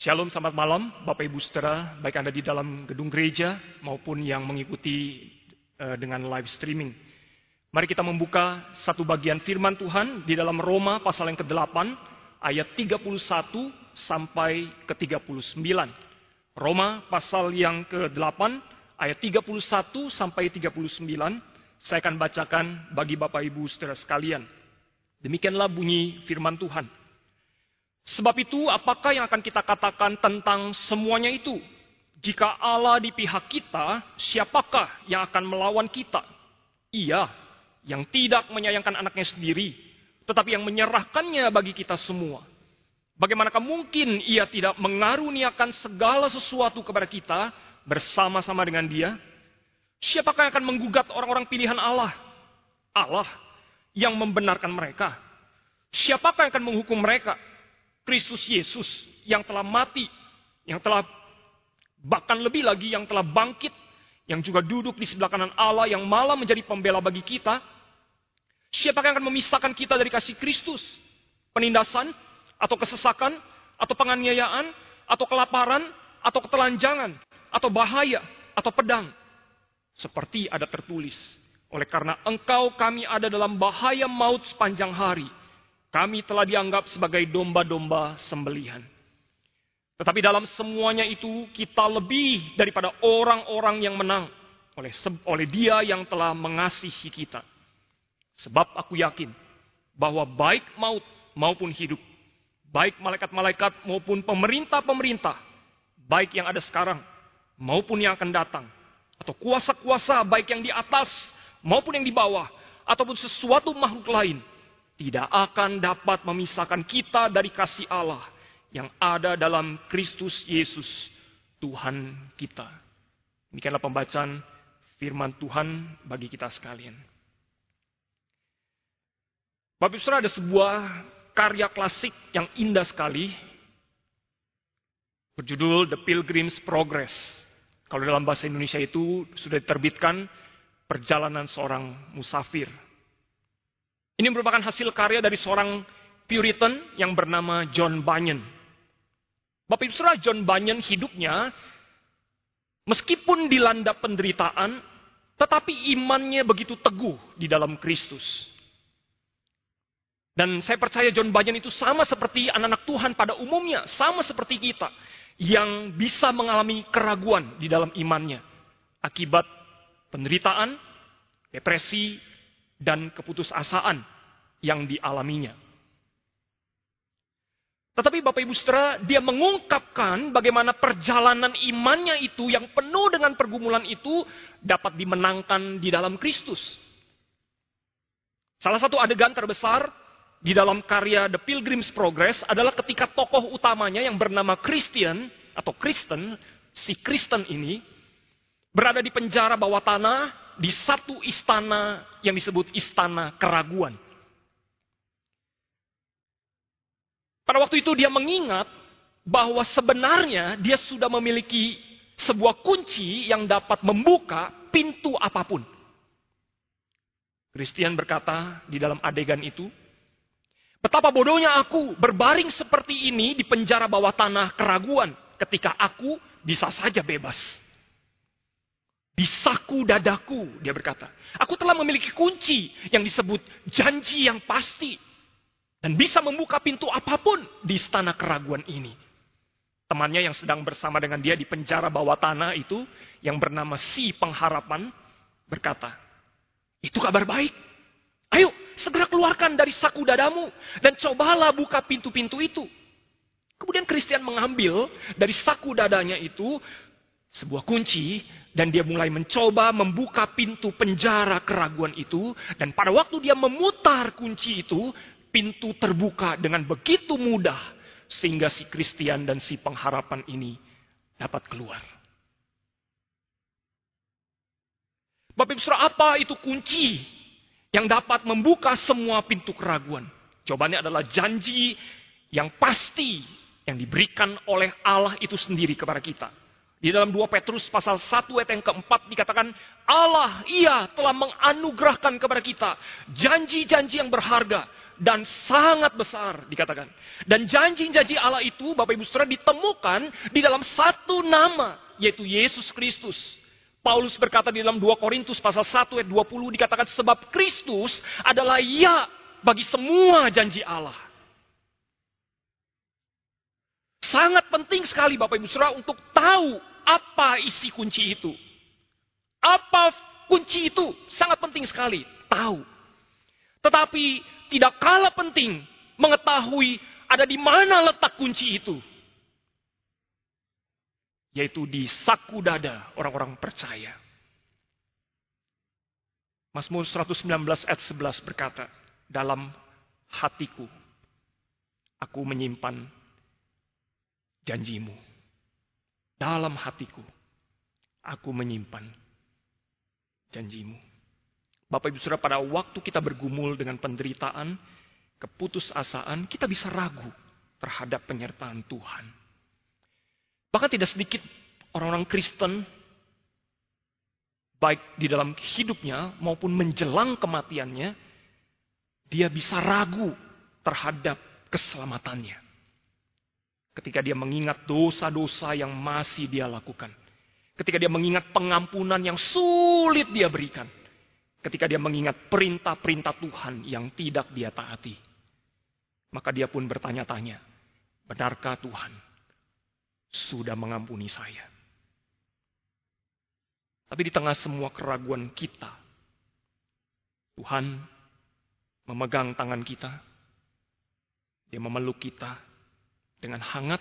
Shalom, selamat malam Bapak Ibu Saudara, baik Anda di dalam gedung gereja maupun yang mengikuti uh, dengan live streaming. Mari kita membuka satu bagian firman Tuhan di dalam Roma pasal yang ke-8 ayat 31 sampai ke 39. Roma pasal yang ke-8 ayat 31 sampai 39 saya akan bacakan bagi Bapak Ibu Saudara sekalian. Demikianlah bunyi firman Tuhan. Sebab itu, apakah yang akan kita katakan tentang semuanya itu? Jika Allah di pihak kita, siapakah yang akan melawan kita? Ia yang tidak menyayangkan anaknya sendiri, tetapi yang menyerahkannya bagi kita semua. Bagaimanakah mungkin ia tidak mengaruniakan segala sesuatu kepada kita bersama-sama dengan dia? Siapakah yang akan menggugat orang-orang pilihan Allah? Allah yang membenarkan mereka. Siapakah yang akan menghukum mereka? Kristus Yesus yang telah mati, yang telah bahkan lebih lagi yang telah bangkit, yang juga duduk di sebelah kanan Allah yang malah menjadi pembela bagi kita. Siapakah yang akan memisahkan kita dari kasih Kristus? Penindasan atau kesesakan atau penganiayaan atau kelaparan atau ketelanjangan atau bahaya atau pedang. Seperti ada tertulis, oleh karena engkau kami ada dalam bahaya maut sepanjang hari kami telah dianggap sebagai domba-domba sembelihan. Tetapi dalam semuanya itu kita lebih daripada orang-orang yang menang oleh oleh Dia yang telah mengasihi kita. Sebab aku yakin bahwa baik maut maupun hidup, baik malaikat-malaikat maupun pemerintah-pemerintah, baik yang ada sekarang maupun yang akan datang, atau kuasa-kuasa baik yang di atas maupun yang di bawah, ataupun sesuatu makhluk lain, tidak akan dapat memisahkan kita dari kasih Allah yang ada dalam Kristus Yesus, Tuhan kita. Demikianlah pembacaan firman Tuhan bagi kita sekalian. Bapak Ibu ada sebuah karya klasik yang indah sekali berjudul The Pilgrim's Progress. Kalau dalam bahasa Indonesia itu sudah diterbitkan perjalanan seorang musafir. Ini merupakan hasil karya dari seorang Puritan yang bernama John Bunyan. Bapak Ibu Saudara, John Bunyan hidupnya meskipun dilanda penderitaan, tetapi imannya begitu teguh di dalam Kristus. Dan saya percaya John Bunyan itu sama seperti anak-anak Tuhan pada umumnya, sama seperti kita yang bisa mengalami keraguan di dalam imannya akibat penderitaan, depresi, dan keputusasaan yang dialaminya. Tetapi Bapak Ibu Saudara, dia mengungkapkan bagaimana perjalanan imannya itu yang penuh dengan pergumulan itu dapat dimenangkan di dalam Kristus. Salah satu adegan terbesar di dalam karya The Pilgrim's Progress adalah ketika tokoh utamanya yang bernama Christian atau Kristen, si Kristen ini berada di penjara bawah tanah di satu istana yang disebut istana keraguan. Pada waktu itu dia mengingat bahwa sebenarnya dia sudah memiliki sebuah kunci yang dapat membuka pintu apa pun. Christian berkata di dalam adegan itu, Betapa bodohnya aku berbaring seperti ini di penjara bawah tanah keraguan ketika aku bisa saja bebas. Di saku dadaku, dia berkata. Aku telah memiliki kunci yang disebut janji yang pasti. Dan bisa membuka pintu apa pun di istana keraguan ini. Temannya yang sedang bersama dengan dia di penjara bawah tanah itu, yang bernama si pengharapan, berkata, itu kabar baik. Ayo, segera keluarkan dari saku dadamu dan cobalah buka pintu-pintu itu. Kemudian Christian mengambil dari saku dadanya itu sebuah kunci dan dia mulai mencoba membuka pintu penjara keraguan itu dan pada waktu dia memutar kunci itu pintu terbuka dengan begitu mudah sehingga si Kristen dan si pengharapan ini dapat keluar. Bapak Ibu apa itu kunci yang dapat membuka semua pintu keraguan? Jawabannya adalah janji yang pasti yang diberikan oleh Allah itu sendiri kepada kita Di dalam 2 Petrus pasal 1 ayat yang keempat dikatakan Allah ia telah menganugerahkan kepada kita janji-janji yang berharga dan sangat besar dikatakan. Dan janji-janji Allah itu Bapak Ibu Saudara ditemukan di dalam satu nama yaitu Yesus Kristus. Paulus berkata di dalam 2 Korintus pasal 1 ayat 20 dikatakan sebab Kristus adalah ya bagi semua janji Allah. Sangat penting sekali Bapak Ibu Saudara untuk tahu apa isi kunci itu? Apa kunci itu? Sangat penting sekali. Tahu. Tetapi tidak kalah penting mengetahui ada di mana letak kunci itu. Yaitu di saku dada orang-orang percaya. Mazmur 119 ayat 11 berkata, dalam hatiku aku menyimpan janjimu dalam hatiku aku menyimpan janjimu. Bapak Ibu Saudara, pada waktu kita bergumul dengan penderitaan, keputusasaan, kita bisa ragu terhadap penyertaan Tuhan. Bahkan tidak sedikit orang-orang Kristen, baik di dalam hidupnya maupun menjelang kematiannya, dia bisa ragu terhadap keselamatannya. Ketika dia mengingat dosa-dosa yang masih dia lakukan. Ketika dia mengingat pengampunan yang sulit dia berikan. Ketika dia mengingat perintah-perintah Tuhan yang tidak dia taati. Maka dia pun bertanya-tanya, benarkah Tuhan sudah mengampuni saya? Tapi di tengah semua keraguan kita, Tuhan memegang tangan kita, Dia memeluk kita, dengan hangat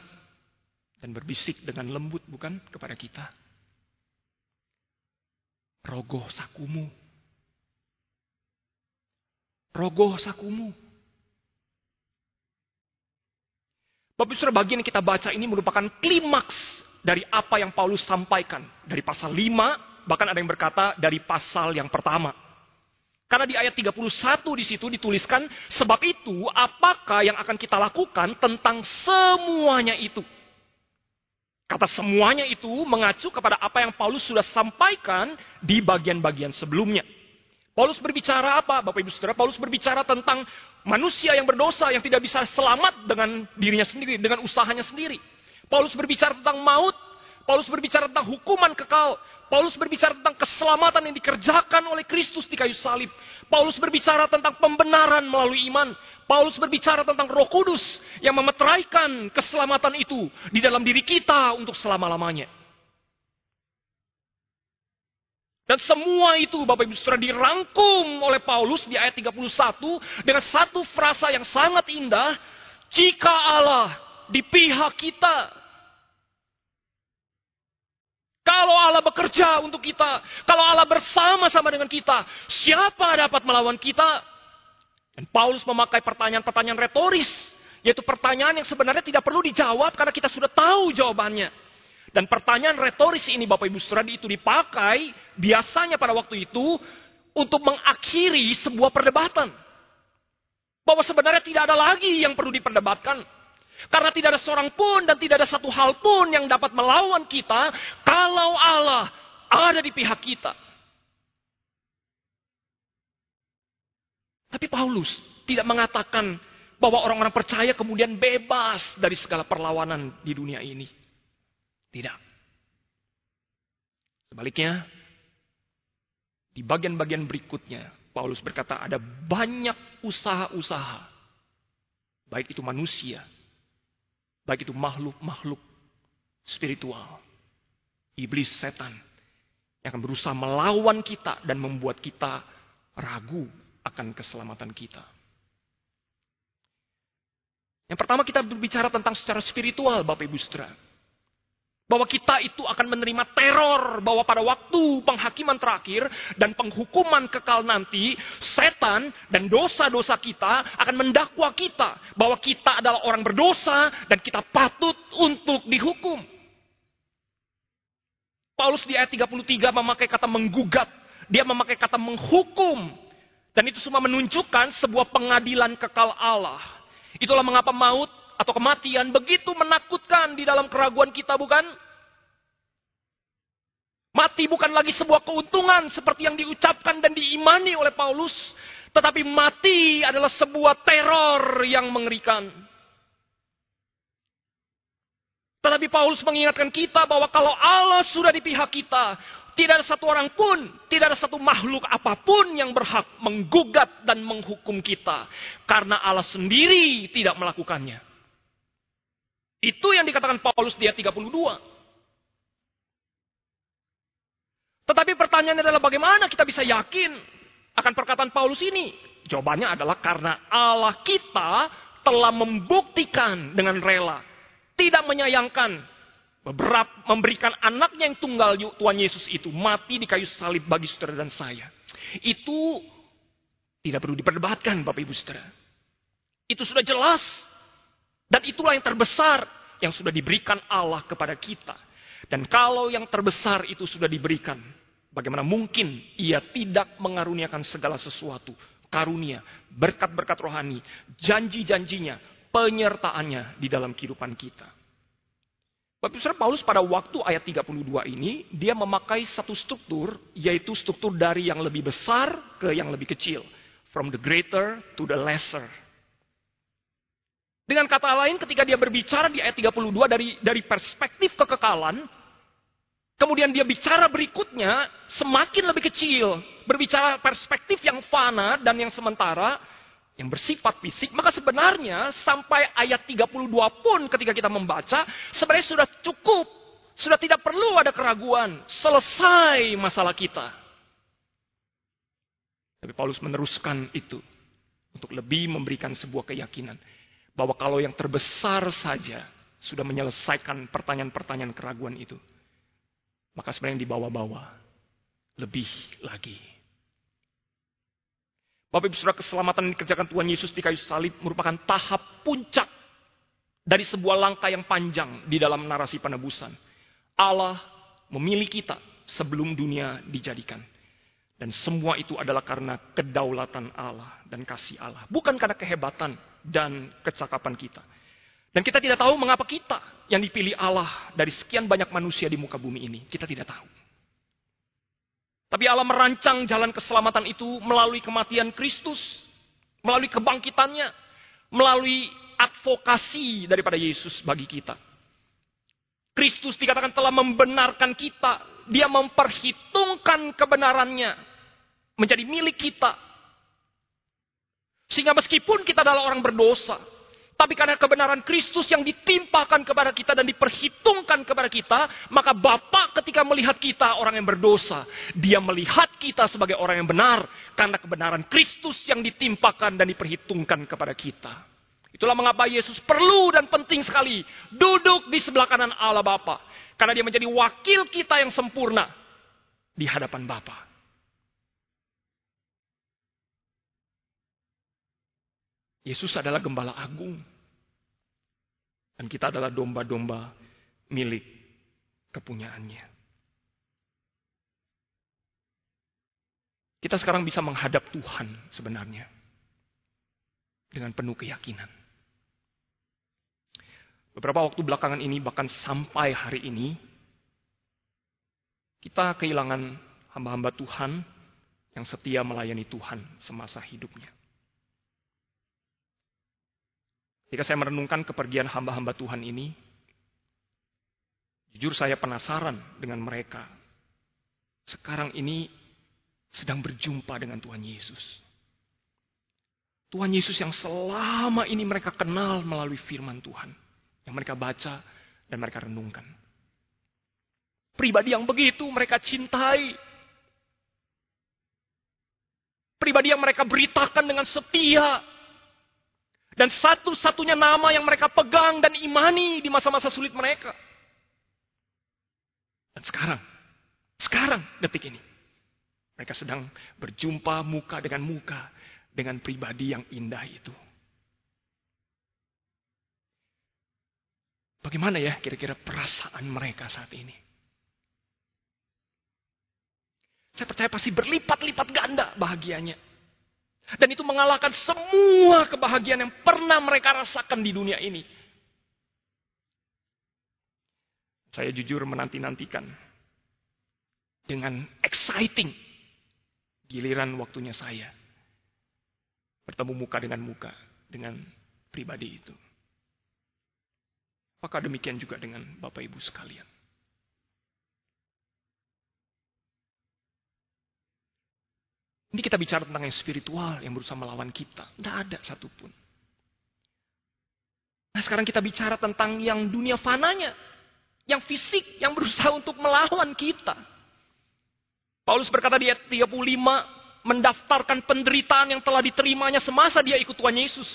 dan berbisik dengan lembut bukan kepada kita. Rogoh sakumu. Rogoh sakumu. Bapak Saudara bagian yang kita baca ini merupakan klimaks dari apa yang Paulus sampaikan. Dari pasal 5, bahkan ada yang berkata dari pasal yang pertama. Karena di ayat 31 di situ dituliskan, sebab itu apakah yang akan kita lakukan tentang semuanya itu. Kata semuanya itu mengacu kepada apa yang Paulus sudah sampaikan di bagian-bagian sebelumnya. Paulus berbicara apa? Bapak Ibu Saudara, Paulus berbicara tentang manusia yang berdosa yang tidak bisa selamat dengan dirinya sendiri, dengan usahanya sendiri. Paulus berbicara tentang maut, Paulus berbicara tentang hukuman kekal, Paulus berbicara tentang keselamatan yang dikerjakan oleh Kristus di kayu salib. Paulus berbicara tentang pembenaran melalui iman. Paulus berbicara tentang Roh Kudus yang memeteraikan keselamatan itu di dalam diri kita untuk selama-lamanya. Dan semua itu Bapak Ibu Saudara dirangkum oleh Paulus di ayat 31 dengan satu frasa yang sangat indah. Jika Allah di pihak kita, kalau Allah bekerja untuk kita, kalau Allah bersama-sama dengan kita, siapa dapat melawan kita? Dan Paulus memakai pertanyaan-pertanyaan retoris, yaitu pertanyaan yang sebenarnya tidak perlu dijawab karena kita sudah tahu jawabannya. Dan pertanyaan retoris ini Bapak Ibu Saudara itu dipakai biasanya pada waktu itu untuk mengakhiri sebuah perdebatan. Bahwa sebenarnya tidak ada lagi yang perlu diperdebatkan. Karena tidak ada seorang pun dan tidak ada satu hal pun yang dapat melawan kita kalau Allah ada di pihak kita. Tapi Paulus tidak mengatakan bahwa orang-orang percaya kemudian bebas dari segala perlawanan di dunia ini. Tidak. Sebaliknya, di bagian-bagian berikutnya, Paulus berkata ada banyak usaha-usaha, baik itu manusia, Baik itu makhluk-makhluk spiritual. Iblis, setan. Yang akan berusaha melawan kita dan membuat kita ragu akan keselamatan kita. Yang pertama kita berbicara tentang secara spiritual Bapak Ibu Saudara. Bahwa kita itu akan menerima teror. Bahwa pada waktu penghakiman terakhir dan penghukuman kekal nanti, setan dan dosa-dosa kita akan mendakwa kita. Bahwa kita adalah orang berdosa dan kita patut untuk dihukum. Paulus di ayat 33 memakai kata menggugat. Dia memakai kata menghukum. Dan itu semua menunjukkan sebuah pengadilan kekal Allah. Itulah mengapa maut atau kematian begitu menakutkan di dalam keraguan kita bukan? Mati bukan lagi sebuah keuntungan seperti yang diucapkan dan diimani oleh Paulus, tetapi mati adalah sebuah teror yang mengerikan. Tetapi Paulus mengingatkan kita bahwa kalau Allah sudah di pihak kita, tidak ada satu orang pun, tidak ada satu makhluk apa pun yang berhak menggugat dan menghukum kita. Karena Allah sendiri tidak melakukannya. Itu yang dikatakan Paulus di ayat 32. Tetapi pertanyaannya adalah bagaimana kita bisa yakin akan perkataan Paulus ini? Jawabannya adalah karena Allah kita telah membuktikan dengan rela. Tidak menyayangkan beberapa memberikan anaknya yang tunggal Tuhan Yesus itu mati di kayu salib bagi saudara dan saya. Itu tidak perlu diperdebatkan Bapak Ibu Saudara. Itu sudah jelas. Dan itulah yang terbesar yang sudah diberikan Allah kepada kita. Dan kalau yang terbesar itu sudah diberikan, bagaimana mungkin ia tidak mengaruniakan segala sesuatu, karunia, berkat-berkat rohani, janji-janjinya, penyertaannya di dalam kehidupan kita. Bapak Ibu Paulus pada waktu ayat 32 ini, dia memakai satu struktur, yaitu struktur dari yang lebih besar ke yang lebih kecil. From the greater to the lesser. Dengan kata lain, ketika dia berbicara di ayat 32 dari dari perspektif kekekalan, Kemudian dia bicara berikutnya semakin lebih kecil. Berbicara perspektif yang fana dan yang sementara. Yang bersifat fisik. Maka sebenarnya sampai ayat 32 pun ketika kita membaca. Sebenarnya sudah cukup. Sudah tidak perlu ada keraguan. Selesai masalah kita. Tapi Paulus meneruskan itu. Untuk lebih memberikan sebuah keyakinan. Bahwa kalau yang terbesar saja sudah menyelesaikan pertanyaan-pertanyaan keraguan itu maka sebenarnya yang dibawa-bawa lebih lagi. Bapak Ibu Saudara keselamatan yang dikerjakan Tuhan Yesus di kayu salib merupakan tahap puncak dari sebuah langkah yang panjang di dalam narasi penebusan. Allah memilih kita sebelum dunia dijadikan. Dan semua itu adalah karena kedaulatan Allah dan kasih Allah. Bukan karena kehebatan dan kecakapan kita. Dan kita tidak tahu mengapa kita yang dipilih Allah dari sekian banyak manusia di muka bumi ini. Kita tidak tahu. Tapi Allah merancang jalan keselamatan itu melalui kematian Kristus, melalui kebangkitannya, melalui advokasi daripada Yesus bagi kita. Kristus dikatakan telah membenarkan kita, dia memperhitungkan kebenarannya menjadi milik kita. Sehingga meskipun kita adalah orang berdosa, tapi karena kebenaran Kristus yang ditimpakan kepada kita dan diperhitungkan kepada kita, maka Bapa ketika melihat kita orang yang berdosa, dia melihat kita sebagai orang yang benar karena kebenaran Kristus yang ditimpakan dan diperhitungkan kepada kita. Itulah mengapa Yesus perlu dan penting sekali duduk di sebelah kanan Allah Bapa, karena dia menjadi wakil kita yang sempurna di hadapan Bapa. Yesus adalah gembala agung. Dan kita adalah domba-domba milik kepunyaannya. Kita sekarang bisa menghadap Tuhan sebenarnya. Dengan penuh keyakinan. Beberapa waktu belakangan ini, bahkan sampai hari ini, kita kehilangan hamba-hamba Tuhan yang setia melayani Tuhan semasa hidupnya. Ketika saya merenungkan kepergian hamba-hamba Tuhan ini, jujur saya penasaran dengan mereka. Sekarang ini sedang berjumpa dengan Tuhan Yesus. Tuhan Yesus yang selama ini mereka kenal melalui firman Tuhan. Yang mereka baca dan mereka renungkan. Pribadi yang begitu mereka cintai. Pribadi yang mereka beritakan dengan setia dan satu-satunya nama yang mereka pegang dan imani di masa-masa sulit mereka. Dan sekarang, sekarang detik ini. Mereka sedang berjumpa muka dengan muka dengan pribadi yang indah itu. Bagaimana ya kira-kira perasaan mereka saat ini? Saya percaya pasti berlipat-lipat ganda bahagianya. Dan itu mengalahkan semua kebahagiaan yang pernah mereka rasakan di dunia ini. Saya jujur menanti-nantikan dengan exciting. Giliran waktunya saya bertemu muka dengan muka dengan pribadi itu. Maka demikian juga dengan Bapak Ibu sekalian. Ini kita bicara tentang yang spiritual yang berusaha melawan kita. Tidak ada satupun. Nah sekarang kita bicara tentang yang dunia fananya. Yang fisik, yang berusaha untuk melawan kita. Paulus berkata di ayat 35, mendaftarkan penderitaan yang telah diterimanya semasa dia ikut Tuhan Yesus.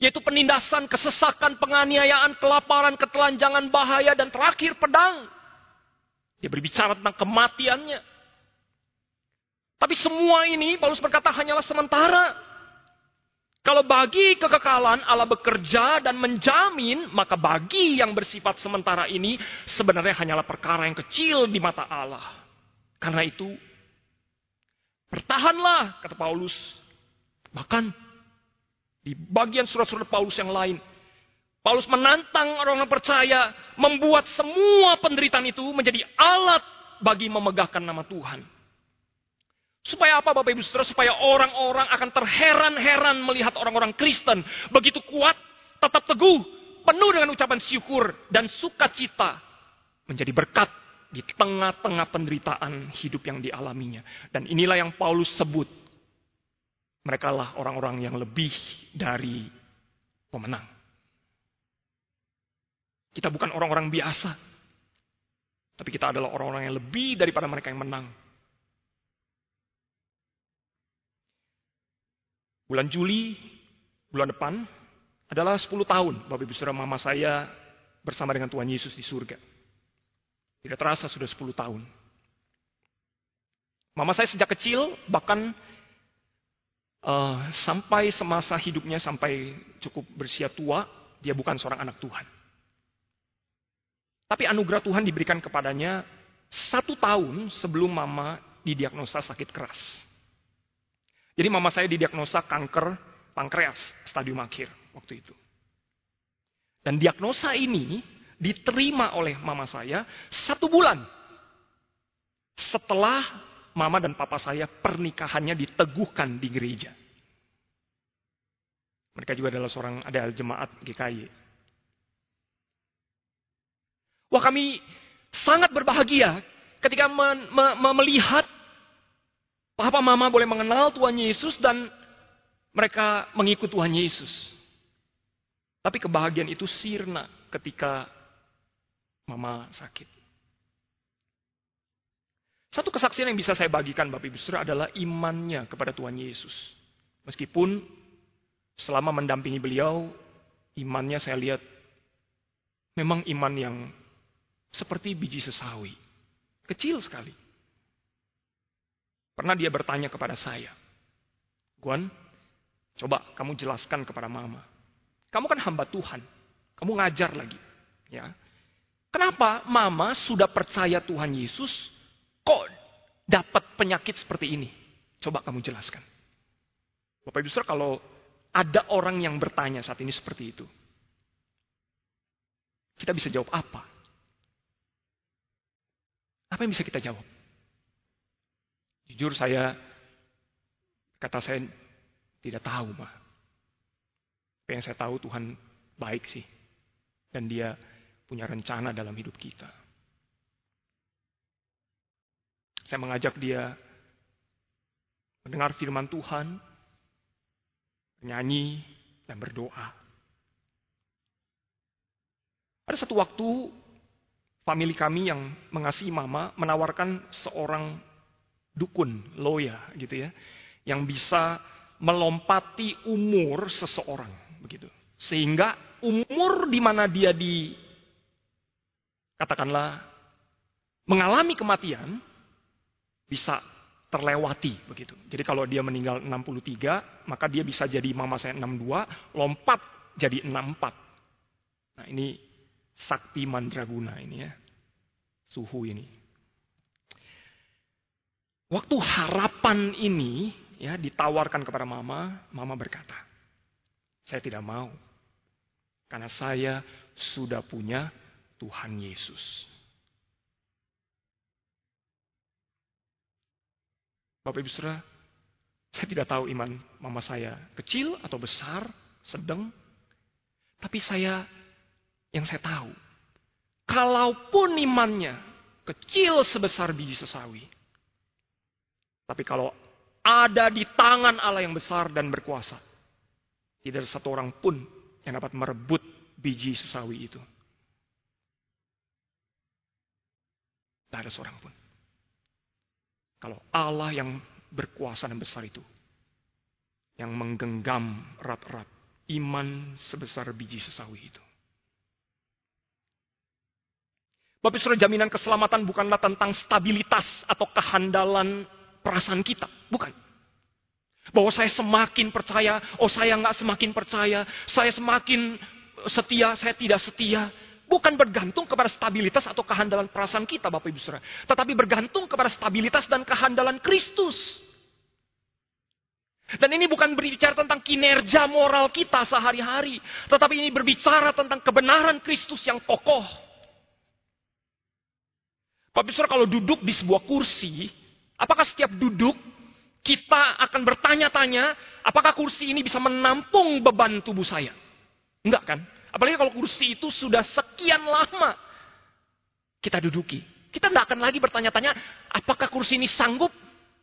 Yaitu penindasan, kesesakan, penganiayaan, kelaparan, ketelanjangan, bahaya, dan terakhir pedang. Dia berbicara tentang kematiannya. Tapi semua ini Paulus berkata hanyalah sementara. Kalau bagi kekekalan Allah bekerja dan menjamin, maka bagi yang bersifat sementara ini sebenarnya hanyalah perkara yang kecil di mata Allah. Karena itu, bertahanlah, kata Paulus. Bahkan di bagian surat-surat Paulus yang lain, Paulus menantang orang-orang percaya membuat semua penderitaan itu menjadi alat bagi memegahkan nama Tuhan. Supaya apa Bapak Ibu Saudara? Supaya orang-orang akan terheran-heran melihat orang-orang Kristen begitu kuat, tetap teguh, penuh dengan ucapan syukur dan sukacita menjadi berkat di tengah-tengah penderitaan hidup yang dialaminya. Dan inilah yang Paulus sebut. Mereka lah orang-orang yang lebih dari pemenang. Kita bukan orang-orang biasa. Tapi kita adalah orang-orang yang lebih daripada mereka yang menang. Bulan Juli, bulan depan, adalah 10 tahun Bapak Ibu Saudara Mama saya bersama dengan Tuhan Yesus di surga. Tidak terasa sudah 10 tahun. Mama saya sejak kecil bahkan uh, sampai semasa hidupnya sampai cukup berusia tua, dia bukan seorang anak Tuhan. Tapi anugerah Tuhan diberikan kepadanya satu tahun sebelum mama didiagnosa sakit keras. Jadi mama saya didiagnosa kanker pankreas stadium akhir waktu itu. Dan diagnosa ini diterima oleh mama saya satu bulan setelah mama dan papa saya pernikahannya diteguhkan di gereja. Mereka juga adalah seorang ada jemaat GKI. Wah kami sangat berbahagia ketika men, me, me, melihat Papa mama boleh mengenal Tuhan Yesus dan mereka mengikut Tuhan Yesus. Tapi kebahagiaan itu sirna ketika mama sakit. Satu kesaksian yang bisa saya bagikan Bapak Ibu Saudara adalah imannya kepada Tuhan Yesus. Meskipun selama mendampingi beliau, imannya saya lihat memang iman yang seperti biji sesawi. Kecil sekali. Pernah dia bertanya kepada saya, Guan, coba kamu jelaskan kepada mama. Kamu kan hamba Tuhan, kamu ngajar lagi. ya. Kenapa mama sudah percaya Tuhan Yesus, kok dapat penyakit seperti ini? Coba kamu jelaskan. Bapak Ibu Saudara, kalau ada orang yang bertanya saat ini seperti itu, kita bisa jawab apa? Apa yang bisa kita jawab? Jujur saya, kata saya tidak tahu, mah. Apa yang saya tahu Tuhan baik sih. Dan dia punya rencana dalam hidup kita. Saya mengajak dia mendengar firman Tuhan, menyanyi, dan berdoa. Ada satu waktu, famili kami yang mengasihi mama menawarkan seorang dukun, loya gitu ya, yang bisa melompati umur seseorang begitu. Sehingga umur di mana dia di katakanlah mengalami kematian bisa terlewati begitu. Jadi kalau dia meninggal 63, maka dia bisa jadi mama saya 62, lompat jadi 64. Nah, ini sakti mandraguna ini ya. Suhu ini. Waktu harapan ini ya ditawarkan kepada mama, mama berkata, saya tidak mau. Karena saya sudah punya Tuhan Yesus. Bapak Ibu Saudara, saya tidak tahu iman mama saya kecil atau besar, sedang. Tapi saya, yang saya tahu, kalaupun imannya kecil sebesar biji sesawi. Tapi kalau ada di tangan Allah yang besar dan berkuasa, tidak ada satu orang pun yang dapat merebut biji sesawi itu. Tidak ada seorang pun. Kalau Allah yang berkuasa dan besar itu, yang menggenggam erat-erat iman sebesar biji sesawi itu. Bapak Saudara, jaminan keselamatan bukanlah tentang stabilitas atau kehandalan perasaan kita. Bukan. Bahwa saya semakin percaya, oh saya nggak semakin percaya, saya semakin setia, saya tidak setia. Bukan bergantung kepada stabilitas atau kehandalan perasaan kita Bapak Ibu Saudara. Tetapi bergantung kepada stabilitas dan kehandalan Kristus. Dan ini bukan berbicara tentang kinerja moral kita sehari-hari. Tetapi ini berbicara tentang kebenaran Kristus yang kokoh. Bapak Ibu Saudara kalau duduk di sebuah kursi, apakah setiap duduk kita akan bertanya-tanya, apakah kursi ini bisa menampung beban tubuh saya? Enggak kan? Apalagi kalau kursi itu sudah sekian lama kita duduki. Kita tidak akan lagi bertanya-tanya, apakah kursi ini sanggup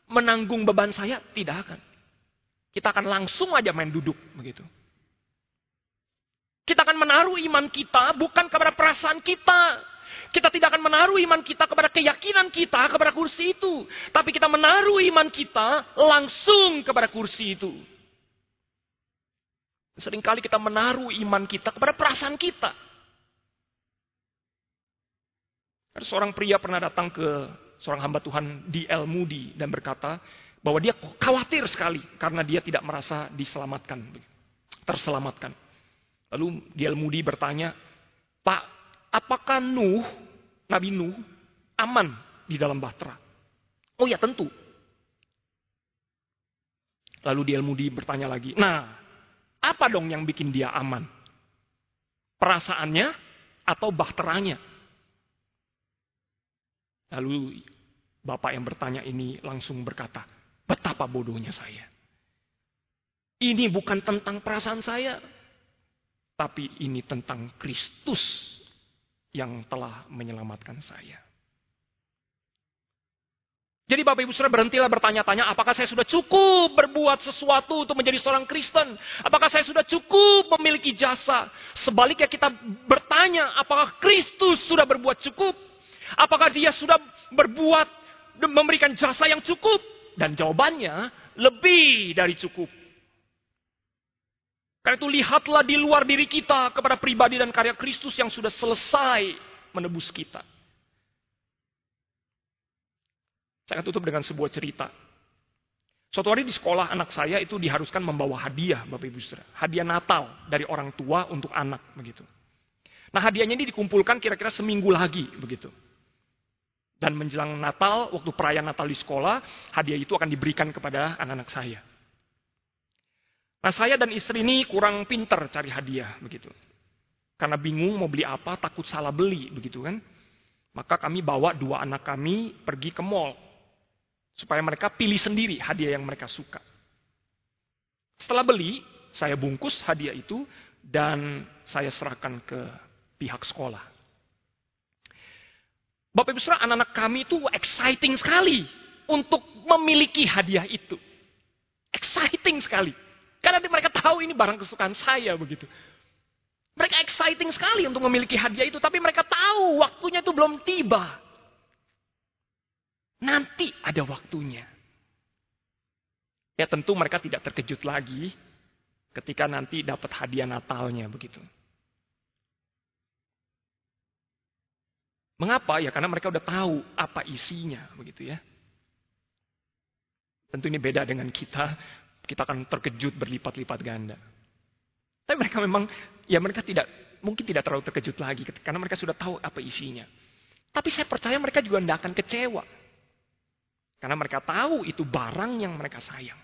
menanggung beban saya? Tidak akan. Kita akan langsung aja main duduk begitu. Kita akan menaruh iman kita bukan kepada perasaan kita. Kita tidak akan menaruh iman kita kepada keyakinan kita kepada kursi itu. Tapi kita menaruh iman kita langsung kepada kursi itu. Seringkali kita menaruh iman kita kepada perasaan kita. Ada seorang pria pernah datang ke seorang hamba Tuhan di El Moody dan berkata bahwa dia khawatir sekali karena dia tidak merasa diselamatkan, terselamatkan. Lalu di El Moody bertanya, Pak, apakah Nuh, Nabi Nuh, aman di dalam bahtera? Oh ya tentu. Lalu di Moody bertanya lagi, nah apa dong yang bikin dia aman? Perasaannya atau bahteranya? Lalu bapak yang bertanya ini langsung berkata, betapa bodohnya saya. Ini bukan tentang perasaan saya, tapi ini tentang Kristus yang telah menyelamatkan saya. Jadi Bapak Ibu Saudara berhentilah bertanya-tanya, apakah saya sudah cukup berbuat sesuatu untuk menjadi seorang Kristen? Apakah saya sudah cukup memiliki jasa? Sebaliknya kita bertanya, apakah Kristus sudah berbuat cukup? Apakah dia sudah berbuat memberikan jasa yang cukup? Dan jawabannya lebih dari cukup. Karena itu lihatlah di luar diri kita kepada pribadi dan karya Kristus yang sudah selesai menebus kita. Saya akan tutup dengan sebuah cerita. Suatu hari di sekolah anak saya itu diharuskan membawa hadiah, Bapak Ibu Saudara. Hadiah Natal dari orang tua untuk anak, begitu. Nah hadiahnya ini dikumpulkan kira-kira seminggu lagi, begitu. Dan menjelang Natal, waktu perayaan Natal di sekolah, hadiah itu akan diberikan kepada anak-anak saya. Nah saya dan istri ini kurang pinter cari hadiah, begitu. Karena bingung mau beli apa, takut salah beli, begitu kan. Maka kami bawa dua anak kami pergi ke mall Supaya mereka pilih sendiri hadiah yang mereka suka. Setelah beli, saya bungkus hadiah itu dan saya serahkan ke pihak sekolah. Bapak Ibu Saudara, anak-anak kami itu exciting sekali untuk memiliki hadiah itu. Exciting sekali. Karena mereka tahu ini barang kesukaan saya begitu. Mereka exciting sekali untuk memiliki hadiah itu, tapi mereka tahu waktunya itu belum tiba. Nanti ada waktunya. Ya tentu mereka tidak terkejut lagi ketika nanti dapat hadiah Natalnya begitu. Mengapa? Ya karena mereka udah tahu apa isinya begitu ya. Tentu ini beda dengan kita. Kita akan terkejut berlipat-lipat ganda. Tapi mereka memang, ya mereka tidak, mungkin tidak terlalu terkejut lagi. Karena mereka sudah tahu apa isinya. Tapi saya percaya mereka juga tidak akan kecewa. Karena mereka tahu itu barang yang mereka sayang.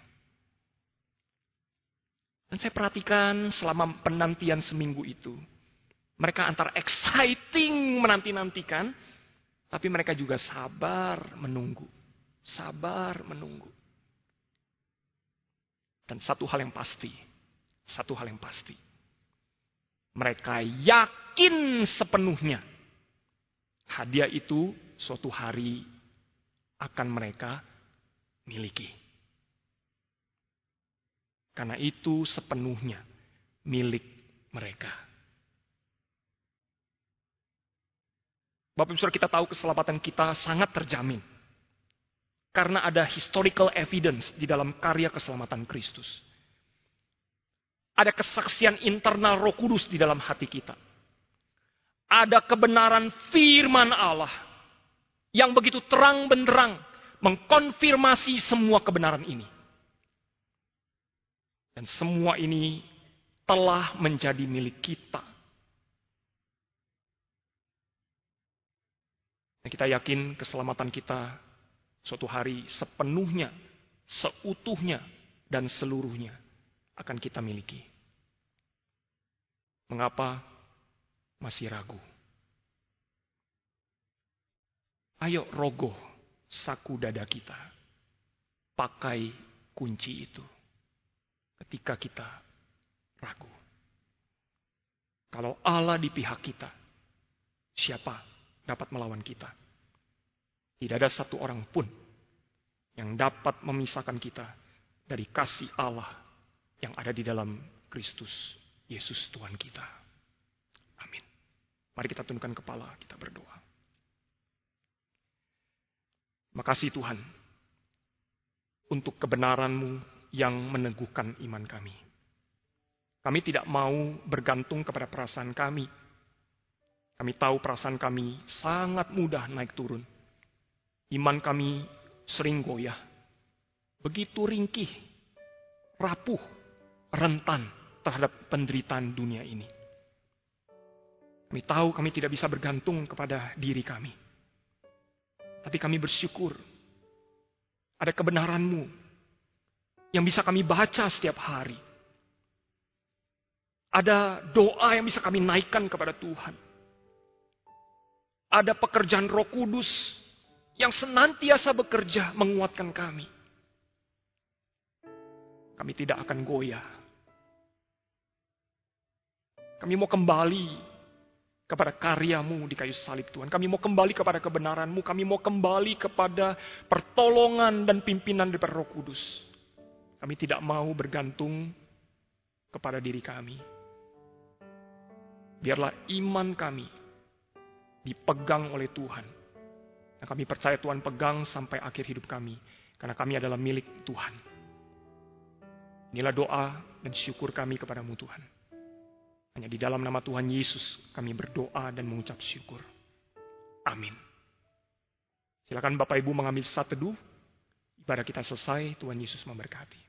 Dan saya perhatikan selama penantian seminggu itu. Mereka antara exciting menanti-nantikan. Tapi mereka juga sabar menunggu. Sabar menunggu. Dan satu hal yang pasti, satu hal yang pasti. Mereka yakin sepenuhnya hadiah itu suatu hari akan mereka miliki. Karena itu sepenuhnya milik mereka. Bapak Ibu kita tahu keselamatan kita sangat terjamin. Karena ada historical evidence di dalam karya keselamatan Kristus. Ada kesaksian internal roh kudus di dalam hati kita. Ada kebenaran firman Allah yang begitu terang benderang mengkonfirmasi semua kebenaran ini. Dan semua ini telah menjadi milik kita. Kita yakin keselamatan kita suatu hari sepenuhnya, seutuhnya, dan seluruhnya akan kita miliki. Mengapa masih ragu? Ayo rogoh saku dada kita. Pakai kunci itu. Ketika kita ragu. Kalau Allah di pihak kita, siapa dapat melawan kita? Tidak ada satu orang pun yang dapat memisahkan kita dari kasih Allah yang ada di dalam Kristus Yesus Tuhan kita. Amin. Mari kita tundukkan kepala, kita berdoa. Makasih Tuhan untuk kebenaran-Mu yang meneguhkan iman kami. Kami tidak mau bergantung kepada perasaan kami. Kami tahu perasaan kami sangat mudah naik turun Iman kami sering goyah. Begitu ringkih, rapuh, rentan terhadap penderitaan dunia ini. Kami tahu kami tidak bisa bergantung kepada diri kami. Tapi kami bersyukur ada kebenaranmu yang bisa kami baca setiap hari. Ada doa yang bisa kami naikkan kepada Tuhan. Ada pekerjaan roh kudus yang senantiasa bekerja menguatkan kami. Kami tidak akan goyah. Kami mau kembali kepada karyamu di kayu salib Tuhan. Kami mau kembali kepada kebenaranmu. Kami mau kembali kepada pertolongan dan pimpinan dari Roh Kudus. Kami tidak mau bergantung kepada diri kami. Biarlah iman kami dipegang oleh Tuhan yang kami percaya Tuhan pegang sampai akhir hidup kami. Karena kami adalah milik Tuhan. Inilah doa dan syukur kami kepadamu Tuhan. Hanya di dalam nama Tuhan Yesus kami berdoa dan mengucap syukur. Amin. Silakan Bapak Ibu mengambil satu teduh. Ibadah kita selesai, Tuhan Yesus memberkati.